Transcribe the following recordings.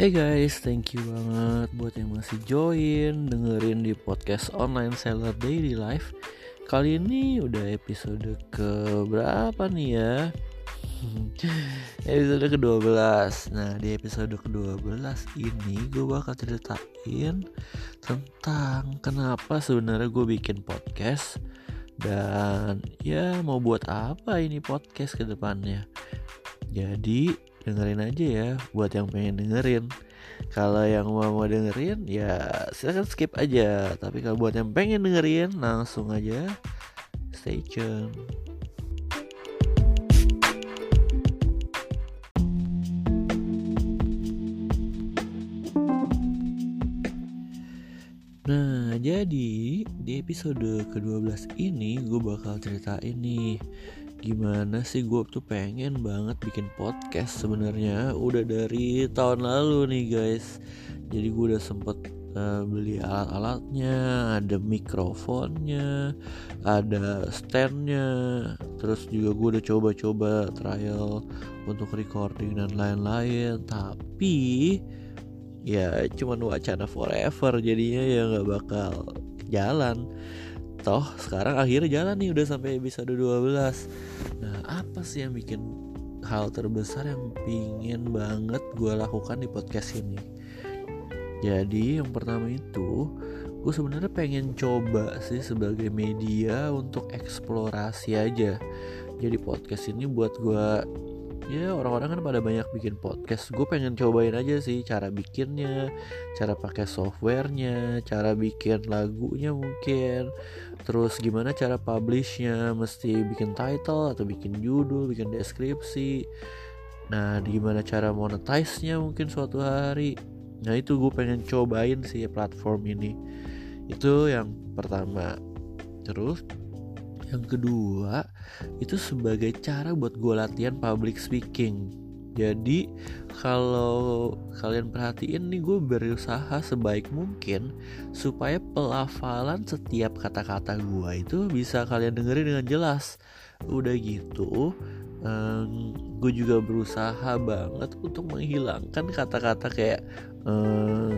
Hey guys, thank you banget buat yang masih join dengerin di podcast online seller daily life. Kali ini udah episode ke berapa nih ya? episode ke-12 Nah di episode ke-12 ini gue bakal ceritain Tentang kenapa sebenarnya gue bikin podcast Dan ya mau buat apa ini podcast ke depannya Jadi dengerin aja ya buat yang pengen dengerin. Kalau yang mau mau dengerin ya silahkan skip aja. Tapi kalau buat yang pengen dengerin langsung aja. Stay tune. Nah, jadi di episode ke-12 ini gue bakal ceritain nih gimana sih gue tuh pengen banget bikin podcast sebenarnya. Udah dari tahun lalu nih guys. Jadi gue udah sempet uh, beli alat-alatnya ada mikrofonnya ada standnya terus juga gue udah coba-coba trial untuk recording dan lain-lain. Tapi ya cuman wacana forever jadinya ya nggak bakal jalan toh sekarang akhirnya jalan nih udah sampai episode 12 nah apa sih yang bikin hal terbesar yang pingin banget gue lakukan di podcast ini? Jadi yang pertama itu gue sebenarnya pengen coba sih sebagai media untuk eksplorasi aja. Jadi podcast ini buat gue ya orang-orang kan pada banyak bikin podcast. Gue pengen cobain aja sih cara bikinnya cara pakai softwarenya cara bikin lagunya mungkin. Terus gimana cara publishnya? Mesti bikin title atau bikin judul bikin deskripsi. Nah gimana cara monetize-nya mungkin suatu hari. Nah itu gue pengen cobain sih platform ini. Itu yang pertama. Terus yang kedua itu sebagai cara buat gue latihan public speaking. Jadi kalau kalian perhatiin nih gue berusaha sebaik mungkin supaya pelafalan setiap kata-kata gue itu bisa kalian dengerin dengan jelas. Udah gitu um, gue juga berusaha banget untuk menghilangkan kata-kata kayak um,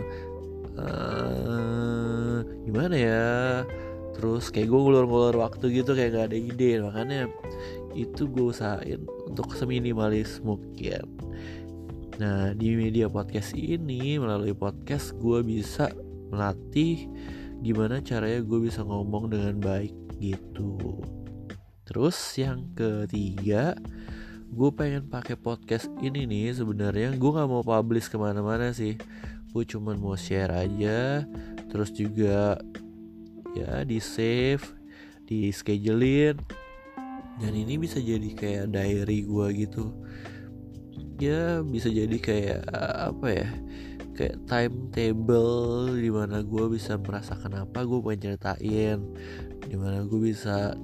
uh, gimana ya terus kayak gue ngulur-ngulur waktu gitu kayak gak ada ide. Makanya itu gue usahain untuk seminimalis mungkin. Nah di media podcast ini melalui podcast gue bisa melatih gimana caranya gue bisa ngomong dengan baik gitu. Terus yang ketiga gue pengen pakai podcast ini nih. Sebenarnya gue nggak mau publish ke mana-mana sih. Gue cuman mau share aja. Terus juga ya di save di schedulein. Dan ini bisa jadi kayak diary gue gitu. Ya bisa jadi kayak apa ya kayak timetable di mana gue bisa merasakan apa gue pengen ceritain. Di mana gue bisa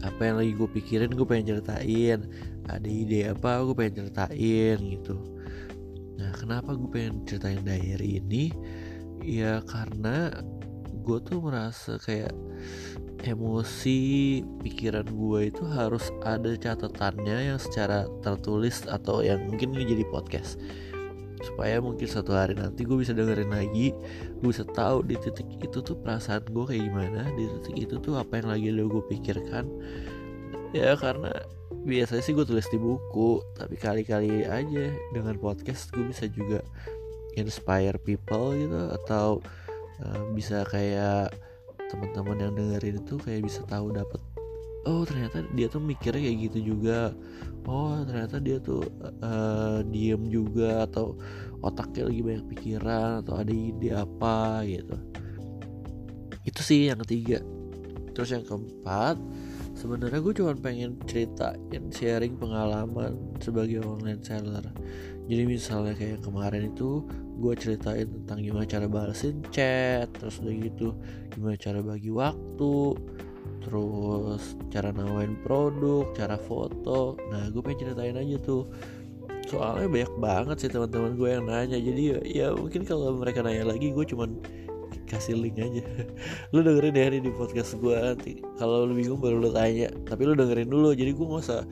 apa yang lagi gue pikirin gue pengen ceritain. Ada ide apa gue pengen ceritain gitu. Nah kenapa gue pengen ceritain diary ini? Ya karena gue tuh merasa kayak emosi pikiran gue itu harus ada catatannya yang secara tertulis atau yang mungkin ini jadi podcast. Supaya mungkin satu hari nanti gue bisa dengerin lagi gue bisa tahu di titik itu tuh perasaan gue kayak gimana di titik itu tuh apa yang lagi lo gue pikirkan. Ya karena biasanya sih gue tulis di buku tapi kali-kali aja dengan podcast gue bisa juga inspire people gitu atau Eh, bisa kayak teman-teman yang dengerin itu kayak bisa tahu dapat oh ternyata dia tuh mikirnya kayak gitu juga. Oh ternyata dia tuh uh, diem juga atau otaknya lagi banyak pikiran atau ada ide apa gitu. Itu sih yang ketiga. Terus yang keempat sebenarnya gue cuma pengen ceritain sharing pengalaman sebagai online seller jadi misalnya kayak kemarin itu gue ceritain tentang gimana cara balesin chat terus udah gitu gimana cara bagi waktu terus cara nawain produk cara foto. Nah gue pengen ceritain aja tuh. Soalnya banyak banget sih teman-teman gue yang nanya. Jadi ya, ya mungkin kalau mereka nanya lagi gue cuman kasih link aja. Lu dengerin deh di podcast gue nanti. Kalau lu bingung baru lu tanya. Tapi lu dengerin dulu. Jadi gue gak usah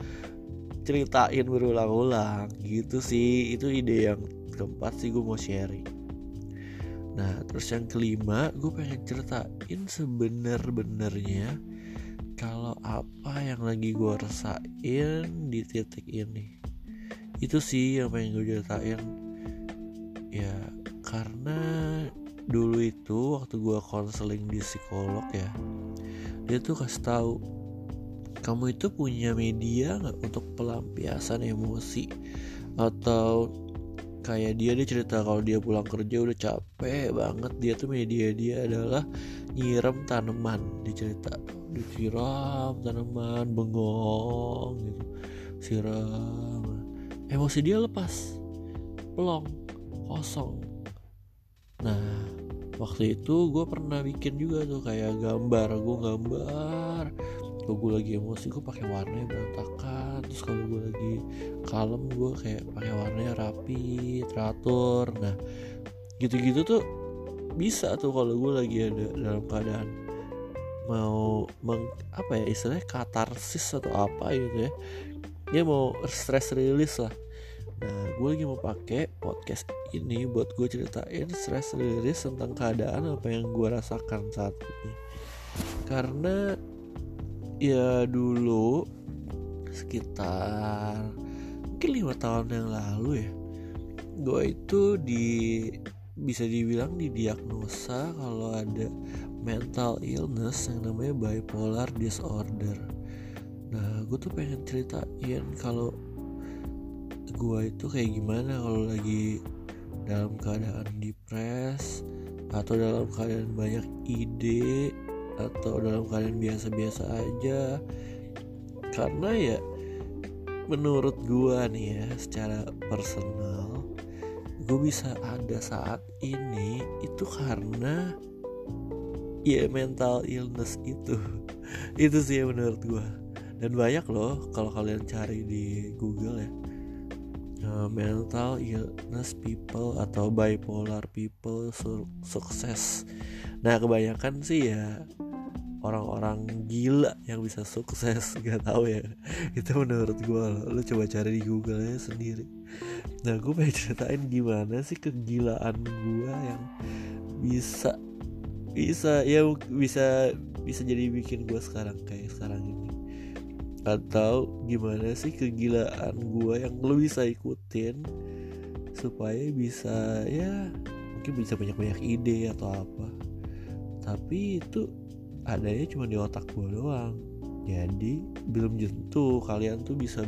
ceritain berulang-ulang. Gitu sih itu ide yang keempat sih gue mau sharing. Nah terus yang kelima gue pengen ceritain sebener-benernya kalau apa yang lagi gue rasain di titik ini. Itu sih yang pengen gue ceritain. Ya karena dulu itu waktu gue konseling di psikolog ya dia tuh kasih tahu kamu itu punya media nggak untuk pelampiasan emosi? Atau kayak dia dia cerita kalau dia pulang kerja udah capek banget. Dia tuh media dia adalah nyiram tanaman dia cerita. Disiram tanaman bengong gitu. Siram. Emosi dia lepas. Pelong kosong. Nah waktu itu gue pernah bikin juga tuh kayak gambar. Gue gambar kalau gue lagi emosi gue pakai warnanya berantakan. Terus kalau gue lagi kalem gue kayak pakai warnanya rapi teratur. Nah gitu-gitu tuh bisa tuh kalau gue lagi ada dalam keadaan mau meng, apa ya istilahnya katarsis atau apa gitu ya. Dia mau stress release lah. Nah gue lagi mau pakai podcast ini buat gue ceritain stress release tentang keadaan apa yang gue rasakan saat ini. Karena ya dulu sekitar mungkin lima tahun yang lalu ya gue itu di bisa dibilang didiagnosa kalau ada mental illness yang namanya bipolar disorder. Nah, gue tuh pengen ceritain kalau gue itu kayak gimana kalau lagi dalam keadaan depres atau dalam keadaan banyak ide atau dalam keadaan biasa-biasa aja. Karena ya menurut gue nih ya secara personal gue bisa ada saat ini itu karena ya mental illness itu. Itu sih yang menurut gue dan banyak loh kalau kalian cari di Google ya uh, mental illness people atau bipolar people su sukses. Nah kebanyakan sih ya orang-orang gila yang bisa sukses gak tahu ya. Itu menurut gue lo coba cari di Google nya sendiri. Nah gue pengen ceritain gimana sih kegilaan gue yang bisa bisa ya bisa bisa jadi bikin gue sekarang kayak sekarang ini. Atau gimana sih kegilaan gue yang lo bisa ikutin supaya bisa ya mungkin bisa banyak-banyak ide atau apa. Tapi itu adanya cuma di otak gue doang. Jadi belum tentu kalian tuh bisa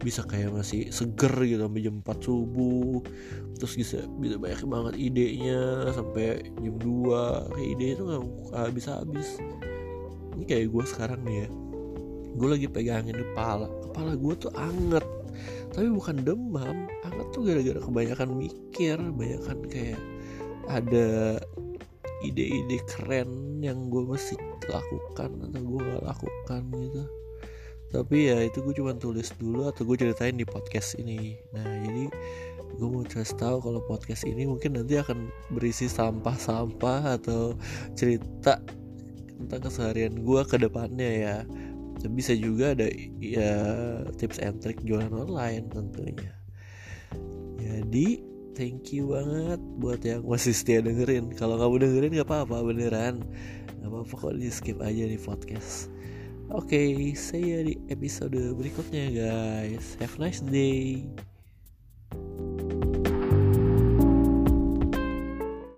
bisa kayak masih seger gitu sampai jam 4 subuh. Terus bisa bisa banyak banget idenya sampai jam 2 kayak ide itu nggak habis habis ini kayak gue sekarang nih ya. Gue lagi pegangin kepala. Kepala gue tuh anget. Tapi bukan demam anget tuh gara-gara kebanyakan mikir kebanyakan kayak ada ide-ide keren yang gue mesti lakukan atau gue gak lakukan gitu. Tapi ya itu gue cuma tulis dulu atau gue ceritain di podcast ini. Nah jadi gue mau kasih tahu kalau podcast ini mungkin nanti akan berisi sampah-sampah atau cerita tentang keseharian gue ke depannya ya. Bisa juga ada ya tips and trick jualan online tentunya. Jadi thank you banget buat yang masih setia dengerin. Kalau kamu dengerin gak apa-apa beneran. Gak apa-apa kok di skip aja di podcast. Oke okay, see ya di episode berikutnya guys. Have a nice day